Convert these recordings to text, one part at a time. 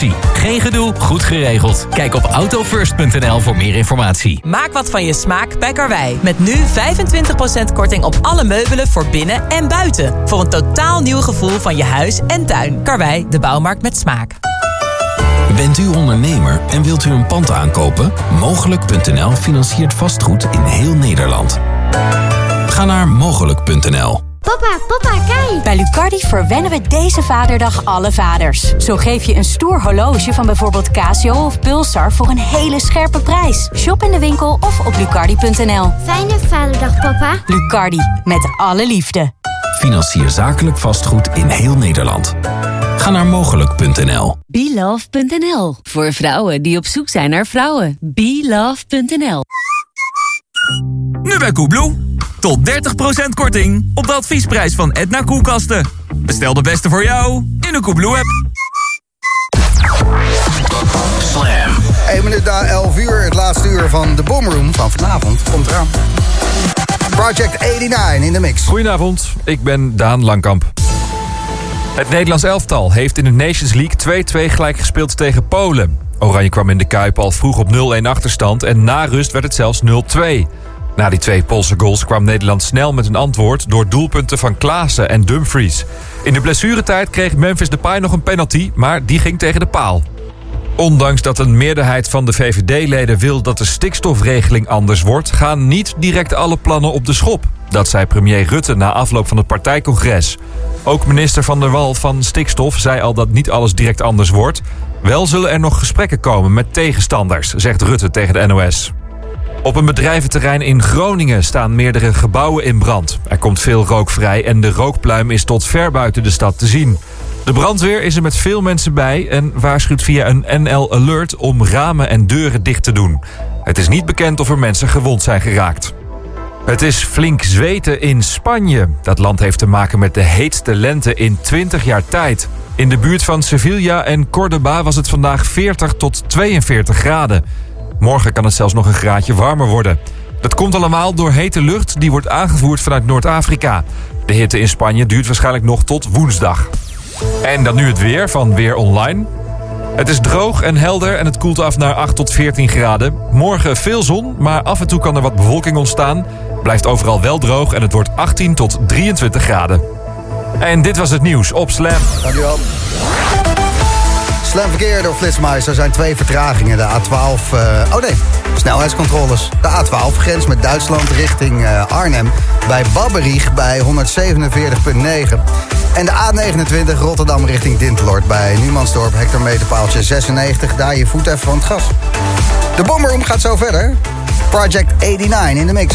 garantie. Geen gedoe, goed geregeld. Kijk op autofirst.nl voor meer informatie. Maak wat van je smaak bij Karwei. Met nu 25% korting op alle meubelen voor binnen en buiten. Voor een totaal nieuw gevoel van je huis en tuin. Karwei, de bouwmarkt met smaak. Bent u ondernemer en wilt u een pand aankopen? Mogelijk.nl financiert vastgoed in heel Nederland. Ga naar mogelijk.nl. Papa, papa, kijk! Bij Lucardi verwennen we deze vaderdag alle vaders. Zo geef je een stoer horloge van bijvoorbeeld Casio of Pulsar voor een hele scherpe prijs. Shop in de winkel of op lucardi.nl. Fijne vaderdag, papa. Lucardi, met alle liefde. Financier zakelijk vastgoed in heel Nederland. Ga naar mogelijk.nl. BeLove.nl. Voor vrouwen die op zoek zijn naar vrouwen. BeLove.nl. Nu bij Koebloe. Tot 30% korting op de adviesprijs van Edna koelkasten. Bestel de beste voor jou in de Koebloe-app. Slam. 1 minuut na 11 uur, het laatste uur van de Boomroom van vanavond. Komt eraan. Project 89 in de mix. Goedenavond, ik ben Daan Langkamp. Het Nederlands elftal heeft in de Nations League 2-2 gelijk gespeeld tegen Polen. Oranje kwam in de Kuip al vroeg op 0-1 achterstand en na rust werd het zelfs 0-2. Na die twee Poolse goals kwam Nederland snel met een antwoord... door doelpunten van Klaassen en Dumfries. In de blessuretijd kreeg Memphis Depay nog een penalty... maar die ging tegen de paal. Ondanks dat een meerderheid van de VVD-leden wil dat de stikstofregeling anders wordt... gaan niet direct alle plannen op de schop. Dat zei premier Rutte na afloop van het partijcongres. Ook minister Van der Wal van Stikstof zei al dat niet alles direct anders wordt. Wel zullen er nog gesprekken komen met tegenstanders, zegt Rutte tegen de NOS. Op een bedrijventerrein in Groningen staan meerdere gebouwen in brand. Er komt veel rook vrij en de rookpluim is tot ver buiten de stad te zien. De brandweer is er met veel mensen bij en waarschuwt via een NL Alert om ramen en deuren dicht te doen. Het is niet bekend of er mensen gewond zijn geraakt. Het is flink zweten in Spanje. Dat land heeft te maken met de heetste lente in 20 jaar tijd. In de buurt van Sevilla en Córdoba was het vandaag 40 tot 42 graden. Morgen kan het zelfs nog een graadje warmer worden. Dat komt allemaal door hete lucht die wordt aangevoerd vanuit Noord-Afrika. De hitte in Spanje duurt waarschijnlijk nog tot woensdag. En dan nu het weer van Weer Online. Het is droog en helder en het koelt af naar 8 tot 14 graden. Morgen veel zon, maar af en toe kan er wat bewolking ontstaan. Blijft overal wel droog en het wordt 18 tot 23 graden. En dit was het nieuws op Slam. Dankjewel. Slam verkeer door Flitsmeister. Er zijn twee vertragingen. De A12... Uh, oh nee, snelheidscontroles. De A12 grens met Duitsland richting uh, Arnhem. Bij Babberich bij 147,9. En de A29 Rotterdam richting Dintelort bij Numansdorp. Hectometerpaaltje 96. Daar je voet even van het gas. De Bomberroom gaat zo verder. Project 89 in de mix.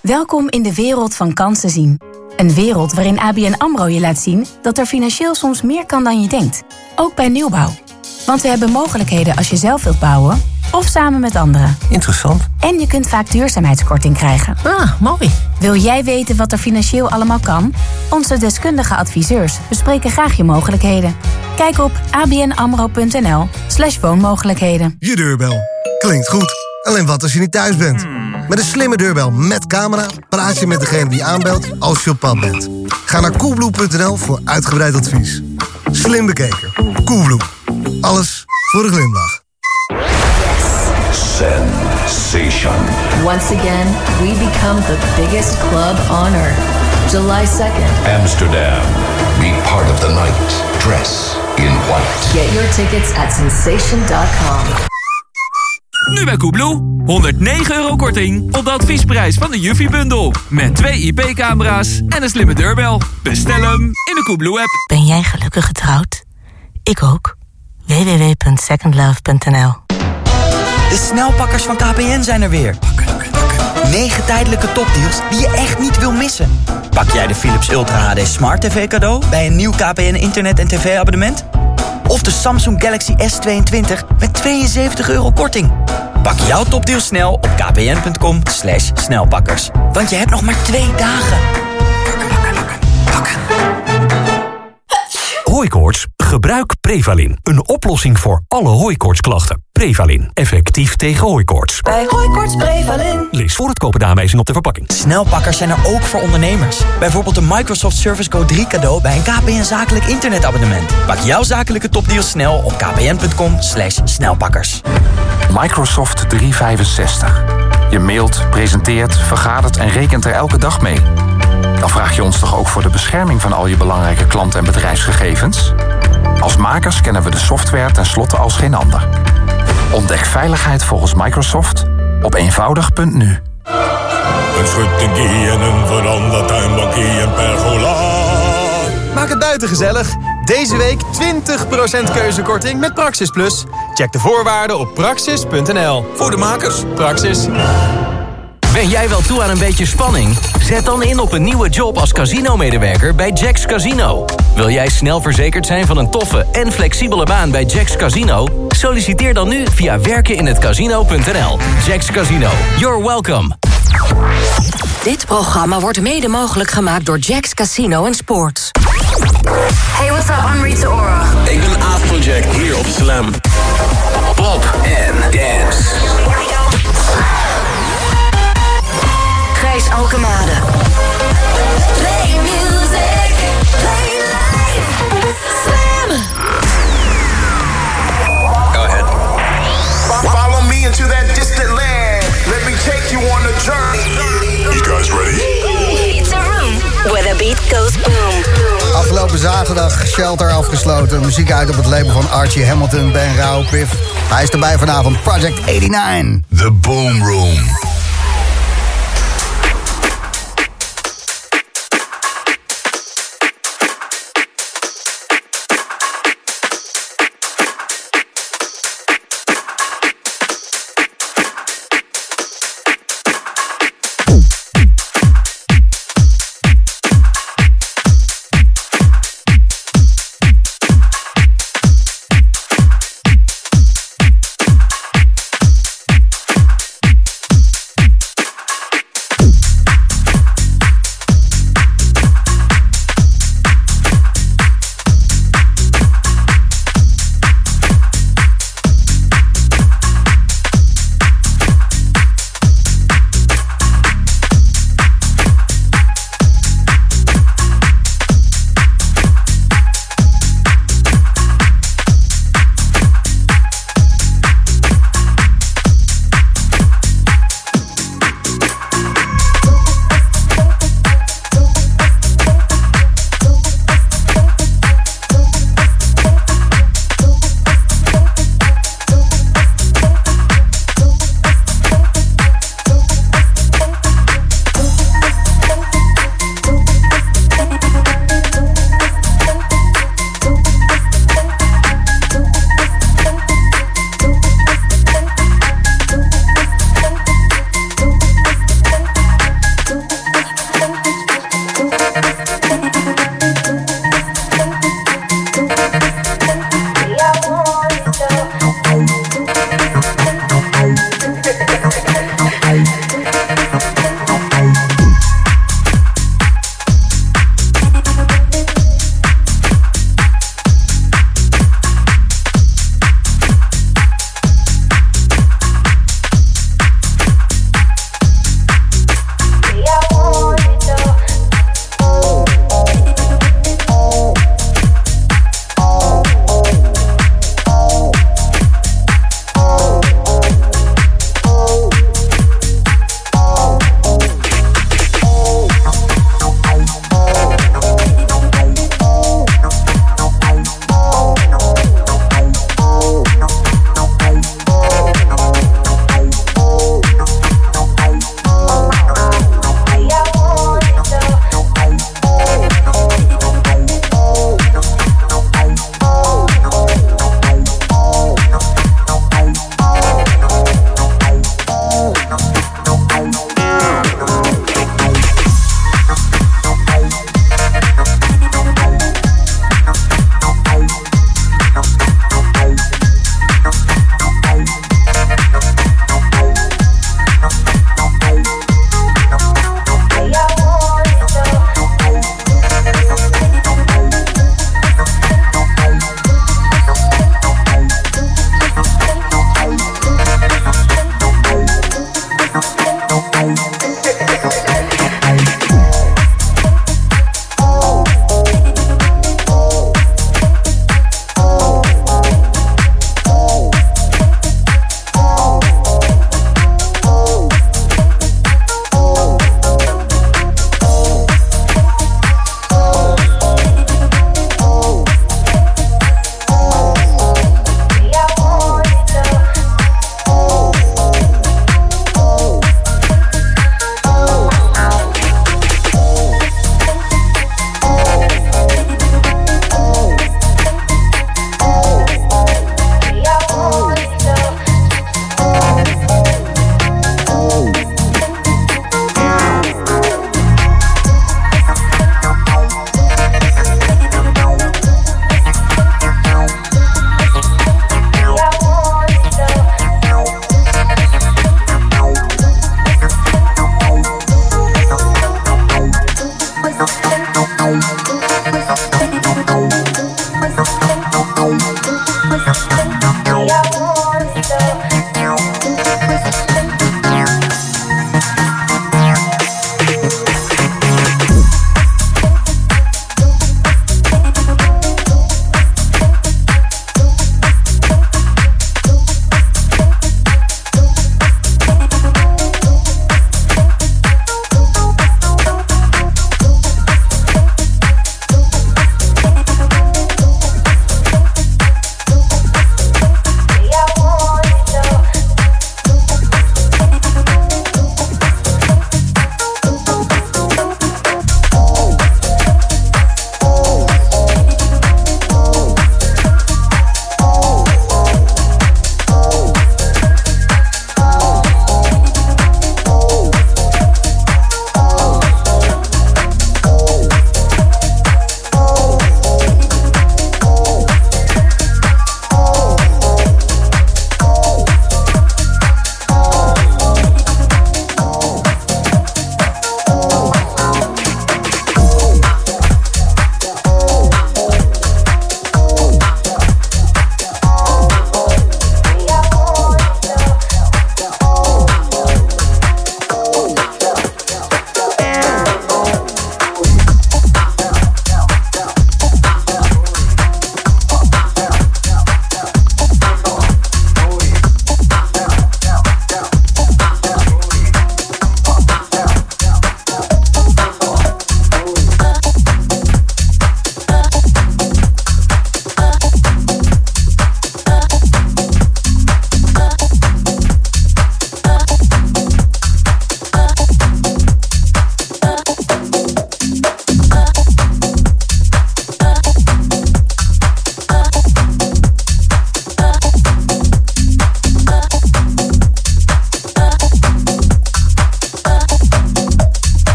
Welkom in de wereld van kansen zien. Een wereld waarin ABN AMRO je laat zien dat er financieel soms meer kan dan je denkt. Ook bij nieuwbouw. Want we hebben mogelijkheden als je zelf wilt bouwen of samen met anderen. Interessant. En je kunt vaak duurzaamheidskorting krijgen. Ah, mooi. Wil jij weten wat er financieel allemaal kan? Onze deskundige adviseurs bespreken graag je mogelijkheden. Kijk op abnamro.nl slash woonmogelijkheden. Je deurbel. Klinkt goed. Alleen wat als je niet thuis bent? Met een slimme deurbel met camera praat je met degene die aanbelt als je op pad bent. Ga naar coolblue.nl voor uitgebreid advies. Slim bekeken. Coolblue. Alles voor een glimlach. Sensation. Once again, we become the biggest club on earth. July 2nd. Amsterdam. Be part of the night. Dress in white. Get your tickets at sensation.com. Nu bij Koebloe. 109 euro korting op de adviesprijs van de Juffie-bundel. Met twee IP-camera's en een slimme deurbel. Bestel hem in de Koebloe-app. Ben jij gelukkig getrouwd? Ik ook. www.secondlove.nl De snelpakkers van KPN zijn er weer. 9 tijdelijke topdeals die je echt niet wil missen. Pak jij de Philips Ultra HD Smart TV cadeau bij een nieuw KPN internet- en tv-abonnement? Of de Samsung Galaxy S22 met 72 euro korting. Pak jouw topdeal snel op kpn.com snelpakkers. Want je hebt nog maar twee dagen. Hooikoorts? Gebruik Prevalin. Een oplossing voor alle hooikoortsklachten. Prevalin. Effectief tegen hooikoorts. Bij Hooikoorts Prevalin. Lees voor het kopen de aanwijzing op de verpakking. Snelpakkers zijn er ook voor ondernemers. Bijvoorbeeld de Microsoft Service Go 3 cadeau bij een KPN zakelijk internetabonnement. Pak jouw zakelijke topdeal snel op kpn.com slash snelpakkers. Microsoft 365. Je mailt, presenteert, vergadert en rekent er elke dag mee. Dan vraag je ons toch ook voor de bescherming van al je belangrijke klant- en bedrijfsgegevens? Als makers kennen we de software tenslotte als geen ander. Ontdek veiligheid volgens Microsoft op eenvoudig.nu. Een schuttingie en een veranda tuinbakkie en pergola. Maak het buiten gezellig. Deze week 20% keuzekorting met Praxis Plus. Check de voorwaarden op praxis.nl. Voor de makers, Praxis. Ben jij wel toe aan een beetje spanning? Zet dan in op een nieuwe job als casino-medewerker bij Jack's Casino. Wil jij snel verzekerd zijn van een toffe en flexibele baan bij Jack's Casino? Solliciteer dan nu via werkeninhetcasino.nl. Jack's Casino, you're welcome. Dit programma wordt mede mogelijk gemaakt door Jack's Casino en Sports. Hey, what's up? I'm Rita Ora. Ik ben Afrojack hier op Slam. Pop en dance. Alkemade. Play music. Play life. Slam. Go ahead. Follow me into that distant land. Let me take you on a journey. You guys ready? It's a room where the beat goes boom. Afgelopen zaterdag Shelter afgesloten. Muziek uit op het label van Archie Hamilton, Ben Rauw, Piff. Hij is erbij vanavond, Project 89. The Boom Room.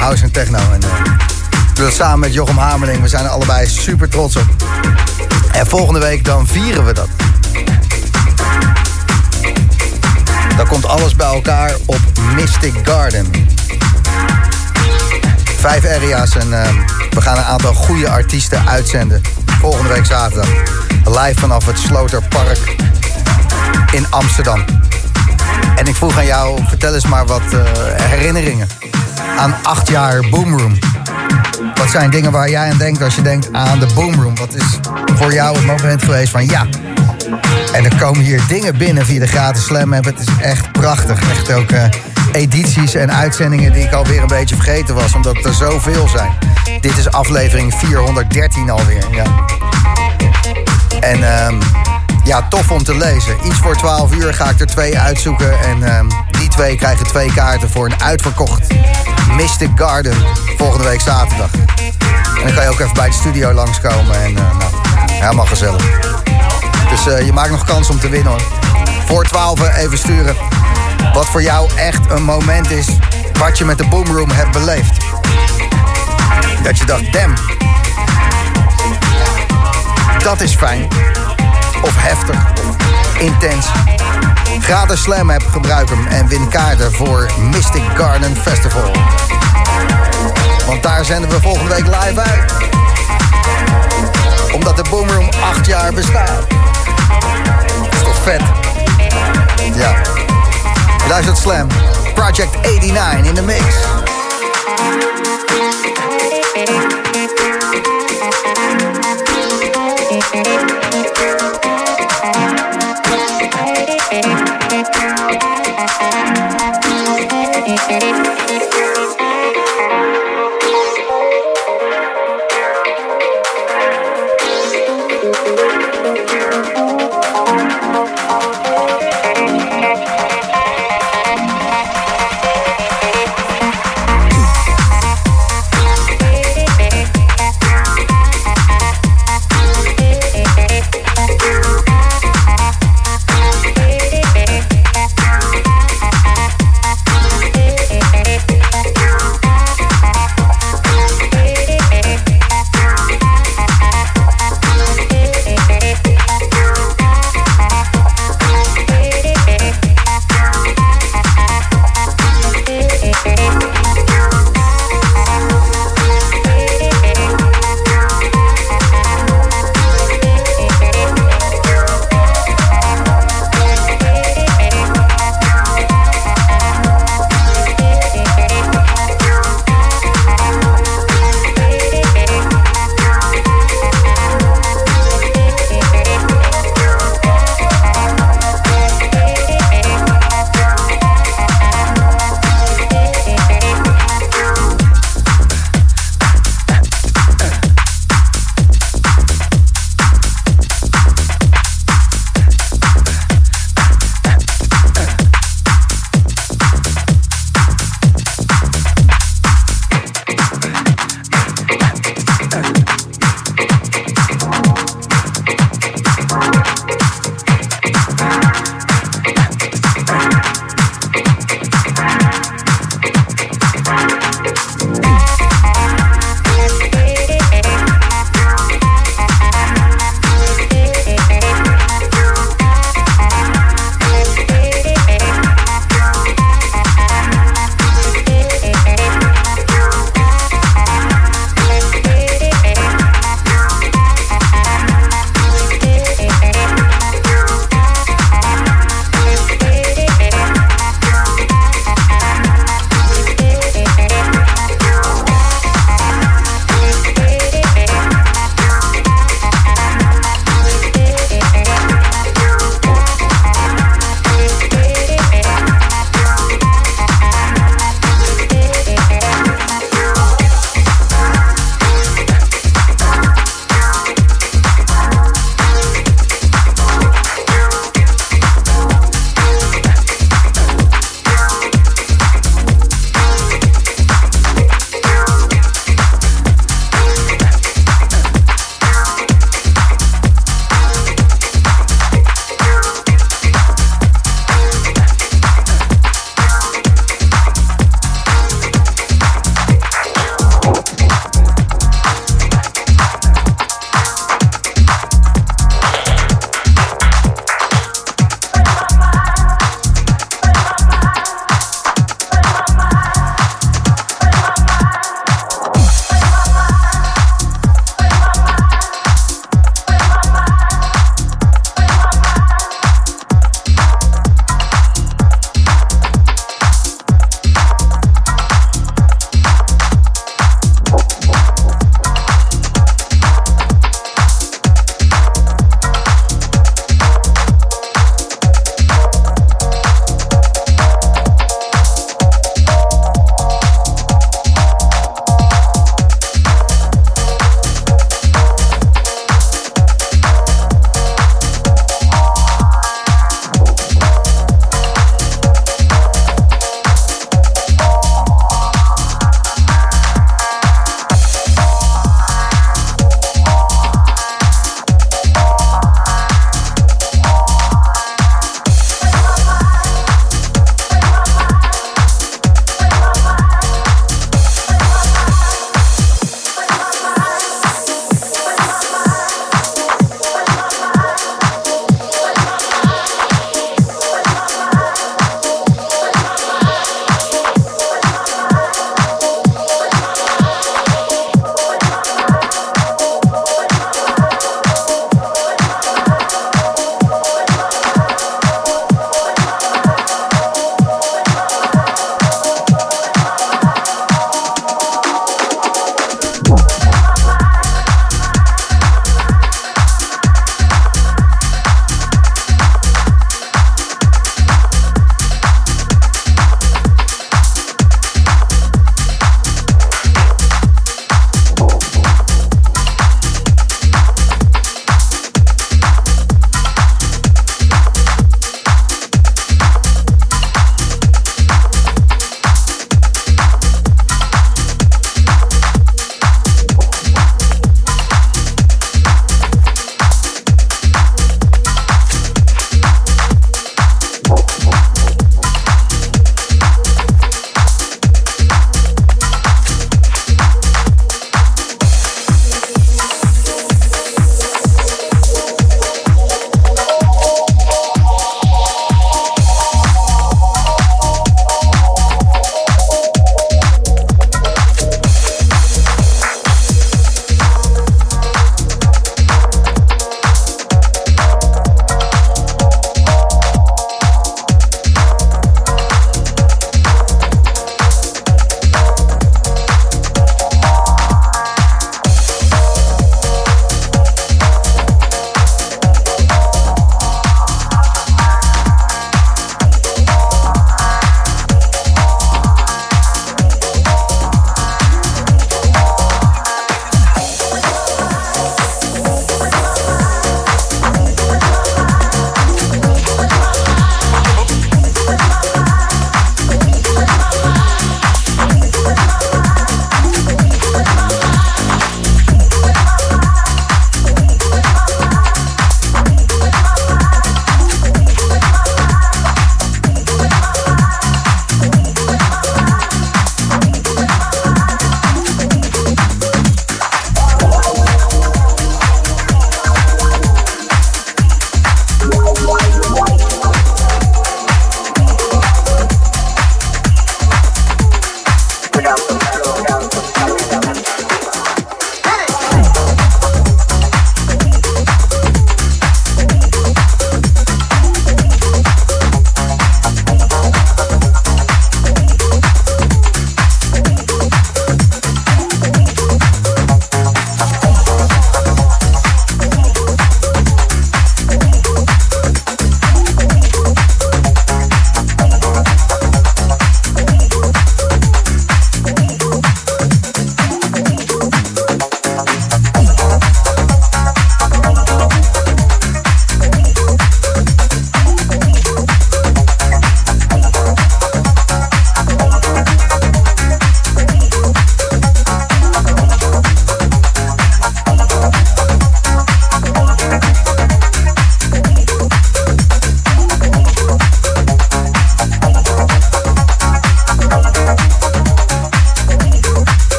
House en Techno. En, eh, dat samen met Jochem Hamerling. We zijn er allebei super trots op. En volgende week dan vieren we dat. Dan komt alles bij elkaar op Mystic Garden. Vijf area's en eh, we gaan een aantal goede artiesten uitzenden. Volgende week zaterdag. Live vanaf het Sloterpark in Amsterdam. En ik vroeg aan jou, vertel eens maar wat eh, herinneringen aan acht jaar Boomroom. Wat zijn dingen waar jij aan denkt als je denkt aan de Boomroom? Wat is voor jou het moment geweest van ja? En er komen hier dingen binnen via de gratis Slam. Het is echt prachtig. Echt ook eh, edities en uitzendingen die ik alweer een beetje vergeten was. Omdat er zoveel zijn. Dit is aflevering 413 alweer. Ja. En ehm, ja, tof om te lezen. Iets voor 12 uur ga ik er twee uitzoeken. En ehm, die twee krijgen twee kaarten voor een uitverkocht Mystic Garden. Volgende week zaterdag. En dan kan je ook even bij de studio langskomen. En eh, nou, helemaal gezellig. Dus eh, je maakt nog kans om te winnen hoor. Voor 12 even sturen. Wat voor jou echt een moment is. Wat je met de Boomroom hebt beleefd. Dat je dacht, damn. Dat is fijn. Of heftig. Intens. Ga de Slam app, gebruik hem en win kaarten voor Mystic Garden Festival. Want daar zenden we volgende week live uit. Omdat de Boomroom acht jaar bestaat. Dat is toch vet? Ja. Luistert Slam. Project 89 in de mix. Thank you.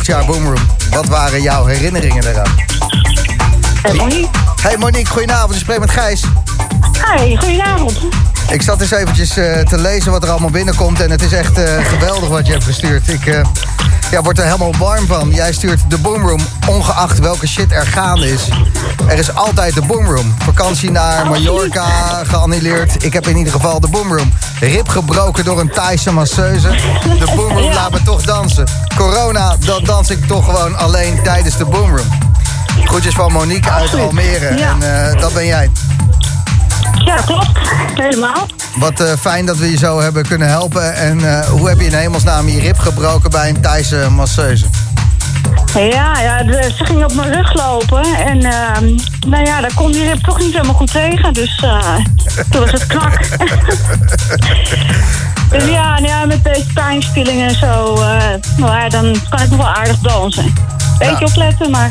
Acht jaar Boomroom. Wat waren jouw herinneringen daaraan? Hey Monique. Hey Monique, goedenavond. Je spreekt met Gijs. Hi, goedenavond. Ik zat eens eventjes eh, te lezen wat er allemaal binnenkomt. En het is echt eh, geweldig wat je hebt gestuurd. Ik eh, ja, word er helemaal warm van. Jij stuurt de Boomroom, ongeacht welke shit er gaande is. Er is altijd de Boomroom. Vakantie naar Mallorca geannuleerd. Ik heb in ieder geval de Boomroom. Rib gebroken door een Thaise masseuse. De Boomroom laat me toch dansen. Corona, dan dans ik toch gewoon alleen tijdens de Boomroom. Groetjes van Monique uit Almere. Ja. En dat ben jij. Ja, klopt. Helemaal. Wat eh, fijn dat we je zo hebben kunnen helpen. En eh, hoe heb je in hemelsnaam je rib gebroken bij een Thaise masseuse? Ja, ja ze ging op mijn rug lopen. En ehm, nou ja, daar kon die rib toch niet helemaal goed tegen. Dus eh, toen was het knak. dus ja, nou ja, met deze pijnstilling en zo, eh, nou dan kan ik nog wel aardig dansen. Beetje opletten, maar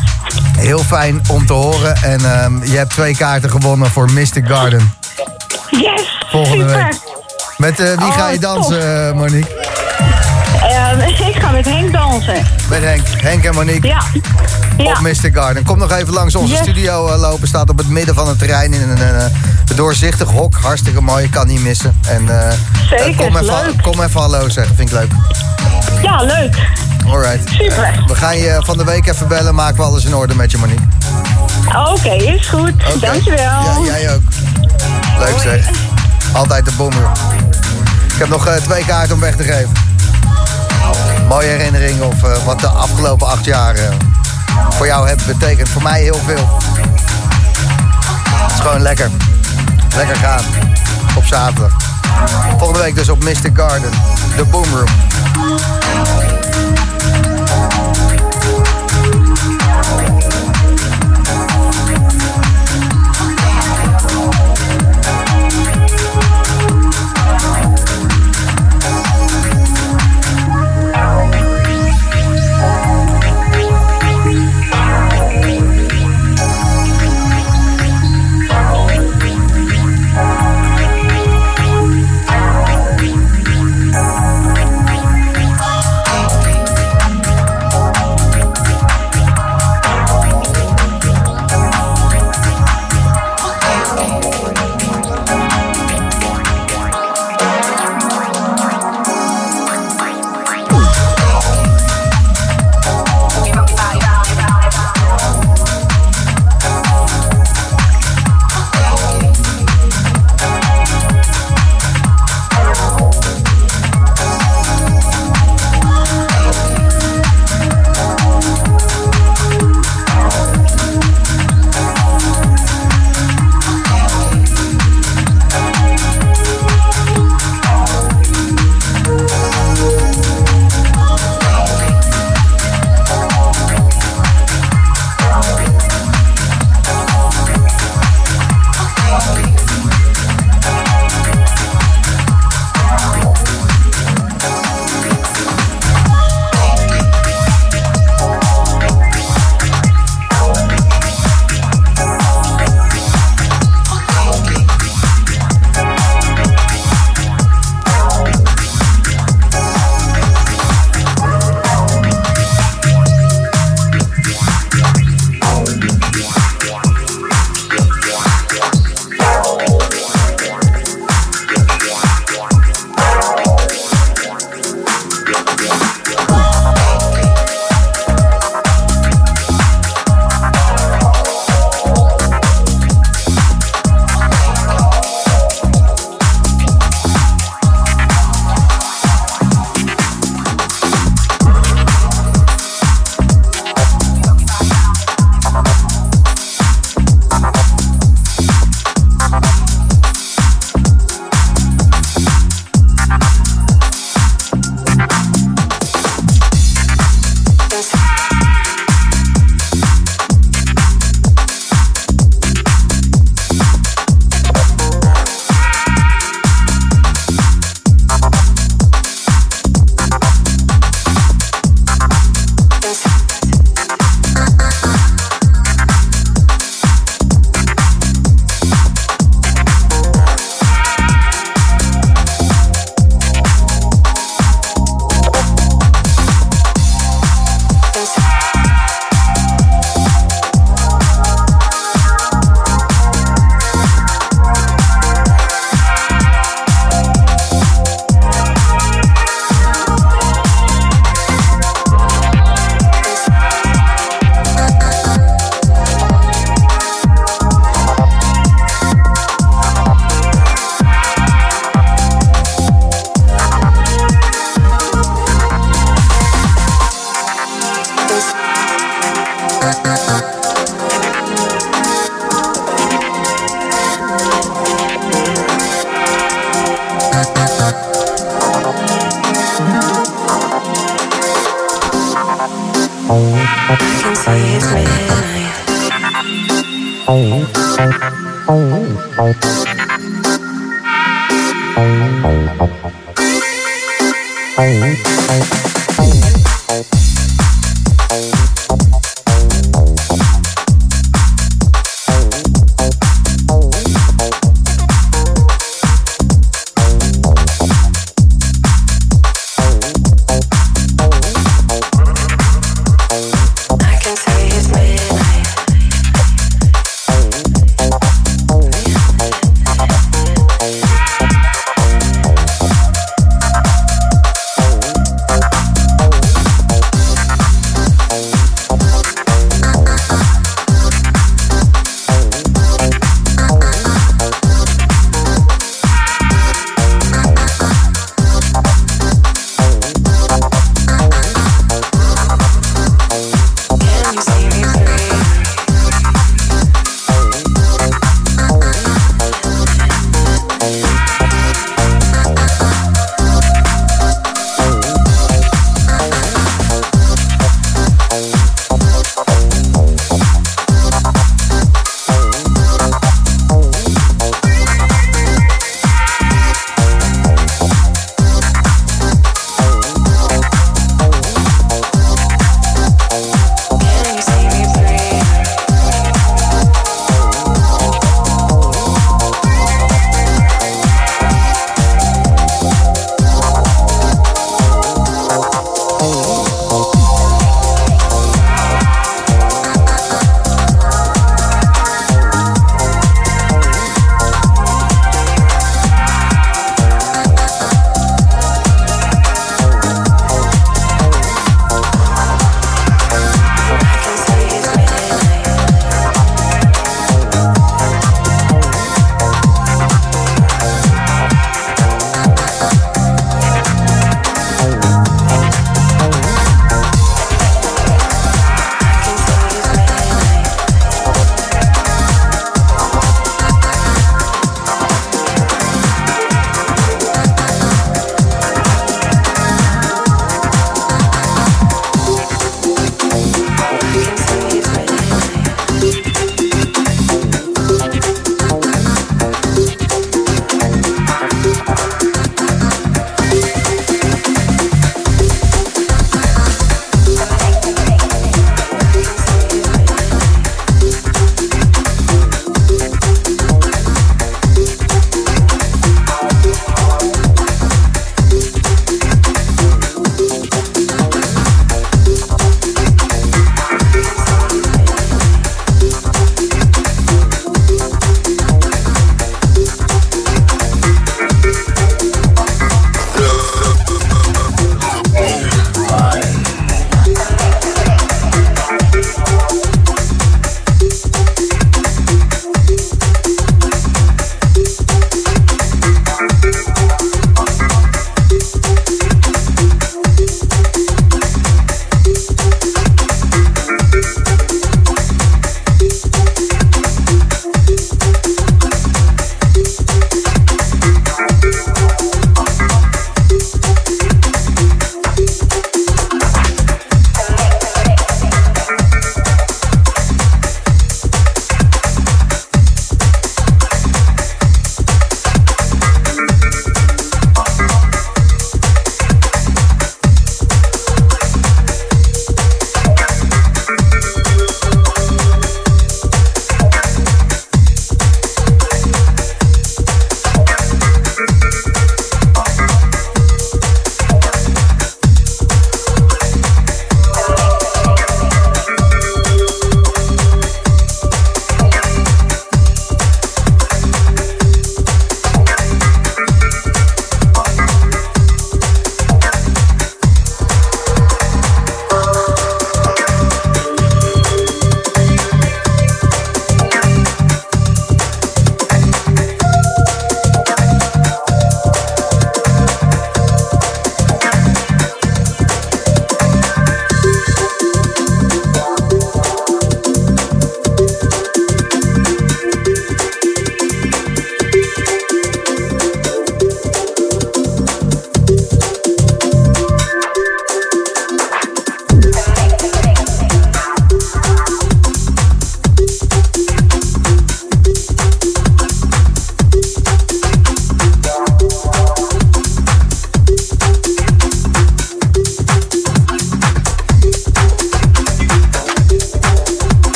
Heel fijn om te horen. En ehm, je hebt twee kaarten gewonnen voor Mystic Garden. yes! Volgende super. week. Met eh, wie ga je Oh, dansen, eh, Monique? Eh, ik ga met Henk dansen. Met Henk. Henk en Monique. Ja. ja. Op Mystic Garden. Kom nog even langs onze Yes. studio eh, lopen. Staat op het midden van het terrein in een doorzichtig hok. Hartstikke mooi. Kan niet missen. En, Zeker, kom, even, leuk. kom even hallo zeggen. Vind ik leuk. Ja, leuk. Alright. Super. We gaan je van de week even bellen. Maken we alles in orde met je, Monique. Oké, is goed. Dankjewel. Ja, jij ook. Leuk zeg. Altijd de bommer. Ik heb nog eh, twee kaarten om weg te geven. Mooie herinnering of eh, wat de afgelopen acht jaar eh, voor jou hebben betekend. Voor mij heel veel. Het is gewoon lekker. Lekker gaan. Op zaterdag. Volgende week dus op Mystic Garden. De Boomroom. Please midnight.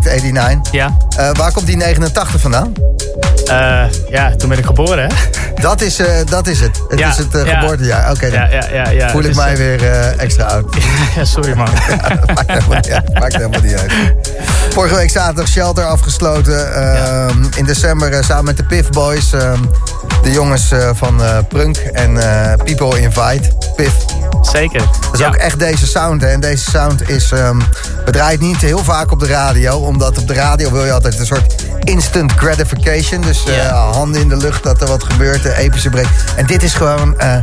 Project 89. Ja. Eh, waar komt die 89 vandaan? Eh, ja, toen ben ik geboren, hè? Dat is, eh, dat is het. Het Ja, is het ja. geboortejaar. Oké, dan Ja, ja, ja, ja. voel ik Dus, mij weer extra oud. ja, sorry man. maakt, helemaal niet uit. maakt helemaal niet uit. Vorige week zaterdag Shelter afgesloten. Ehm, In december samen met de Piff Boys. ehm, de jongens van Prunk en People Invite. Piff. Zeker. Dat is ook echt deze sound. Hè? En deze sound is... ehm we draaien niet heel vaak op de radio. Omdat op de radio wil je altijd een soort instant gratification. Dus eh, handen in de lucht dat er wat gebeurt. De epische break. En dit is gewoon... eh,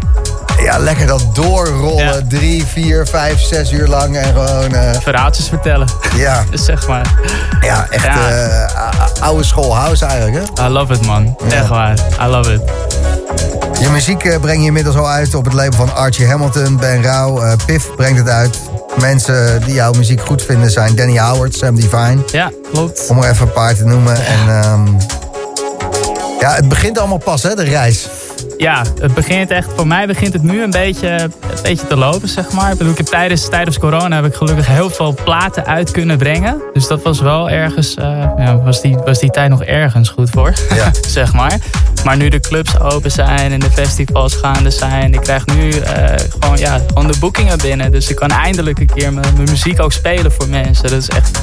ja, lekker dat doorrollen. Drie, vier, vijf, zes uur lang. En gewoon... eh, Verhaaltjes vertellen. Ja. Dus zeg maar. Ja, echt Ja. eh, oude school house eigenlijk, hè? I love it man. Echt waar. I love it. Je muziek eh, breng je inmiddels al uit op het label van Archie Hamilton, Ben Rauw, Piff brengt het uit. Mensen die jouw muziek goed vinden zijn Danny Howard, Sam Divine. Ja, klopt. Om er even een paar te noemen. En ehm, ja, het begint allemaal pas, hè, de reis. Ja, het begint echt, voor mij begint het nu een beetje, een beetje te lopen, zeg maar. Ik bedoel, ik heb tijdens, tijdens corona heb ik gelukkig heel veel platen uit kunnen brengen. Dus dat was wel ergens, eh, ja, was, die, was die tijd nog ergens goed voor, zeg maar. Maar nu de clubs open zijn en de festivals gaande zijn, ik krijg nu eh, gewoon, ja, gewoon de boekingen binnen. Dus ik kan eindelijk een keer mijn, mijn muziek ook spelen voor mensen. Dat is echt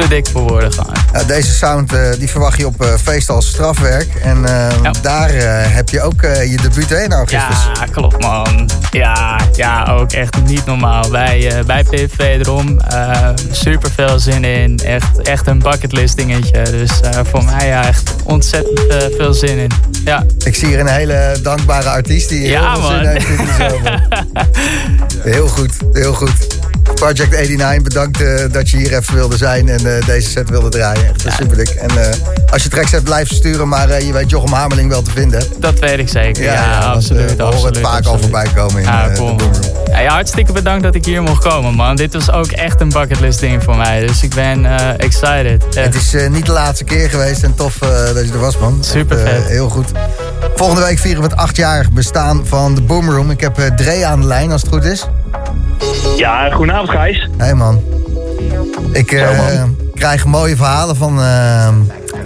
te dik voor woorden gewoon. Ja, deze sound eh, die verwacht je op eh feest als strafwerk. En ehm, daar eh, heb je ook je debuut heen in augustus. Ja, klopt man. Ja, ja, ook echt niet normaal. Bij, bij PV eh, super veel zin in. Echt, echt een bucketlist dingetje. Dus voor mij ja, echt ontzettend veel zin in. Ja. Ik zie hier een hele dankbare artiest die Ja, heel veel zin heeft in. Heel goed, heel goed. Project 89, bedankt eh, dat je hier even wilde zijn en eh, deze set wilde draaien. Echt super dik. En eh, als je tracks hebt, blijf sturen, maar eh, je weet Jochem Hameling wel te vinden. Dat weet ik zeker. Ja, absoluut. eh, we horen het vaak al voorbij komen in Ja, eh, cool. de Boomroom. Ja, ja, hartstikke bedankt dat ik hier mocht komen, man. Dit was ook echt een bucketlist ding voor mij. Dus ik ben eh, excited. Het is eh, niet de laatste keer geweest en tof eh, dat je er was, man. Super Echt, eh, vet. heel goed. Volgende week vieren we het achtjarig bestaan van de Boomroom. Ik heb eh, Dre aan de lijn, als het goed is. Ja, goedenavond Gijs. Hey man. Ik eh, krijg mooie verhalen van, eh,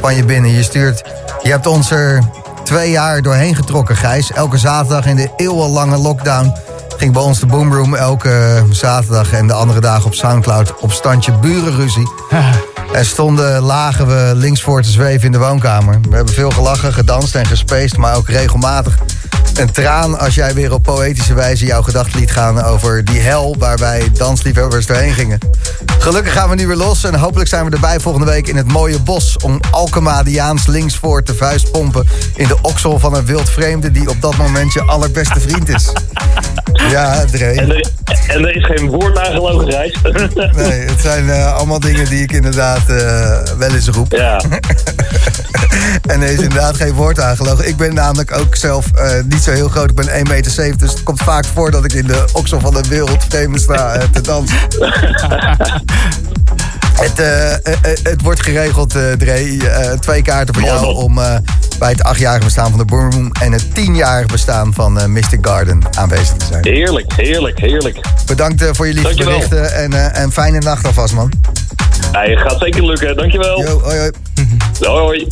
van je binnen. Je stuurt. Je hebt ons er twee jaar doorheen getrokken, Gijs. Elke zaterdag in de eeuwenlange lockdown ging bij ons de Boomroom elke zaterdag en de andere dagen op Soundcloud op standje burenruzie. En stonden, lagen we links voor te zweven in de woonkamer. We hebben veel gelachen, gedanst en gespeest, maar ook regelmatig een traan als jij weer op poëtische wijze jouw gedachten liet gaan over die hel waar wij dansliefhebbers doorheen gingen. Gelukkig gaan we nu weer los en hopelijk zijn we erbij volgende week in het mooie bos om Alkemadiaans links voor te vuist pompen in de oksel van een wild vreemde die op dat moment je allerbeste vriend is. Ja, Dre. En er, en er is geen woord aan gelogen. Nee, het zijn eh, allemaal dingen die ik inderdaad eh, wel eens roep. Ja. en er is inderdaad geen woord aangelogen. Ik ben namelijk ook zelf eh, niet zo heel groot. Ik ben 1,70 meter, dus het komt vaak voor dat ik in de oksel van een wereldvreemde sta te dansen. Het, eh, eh, eh, het wordt geregeld, Dre. Twee kaarten voor jou om bij het achtjarige bestaan van de Boomroom... en het tienjarige bestaan van Mystic Garden aanwezig te zijn. Heerlijk, heerlijk, heerlijk. Bedankt voor je lieve berichten en, en fijne nacht alvast, man. Ja, gaat zeker lukken, dankjewel. Yo, hoi, hoi. Hoi, hoi.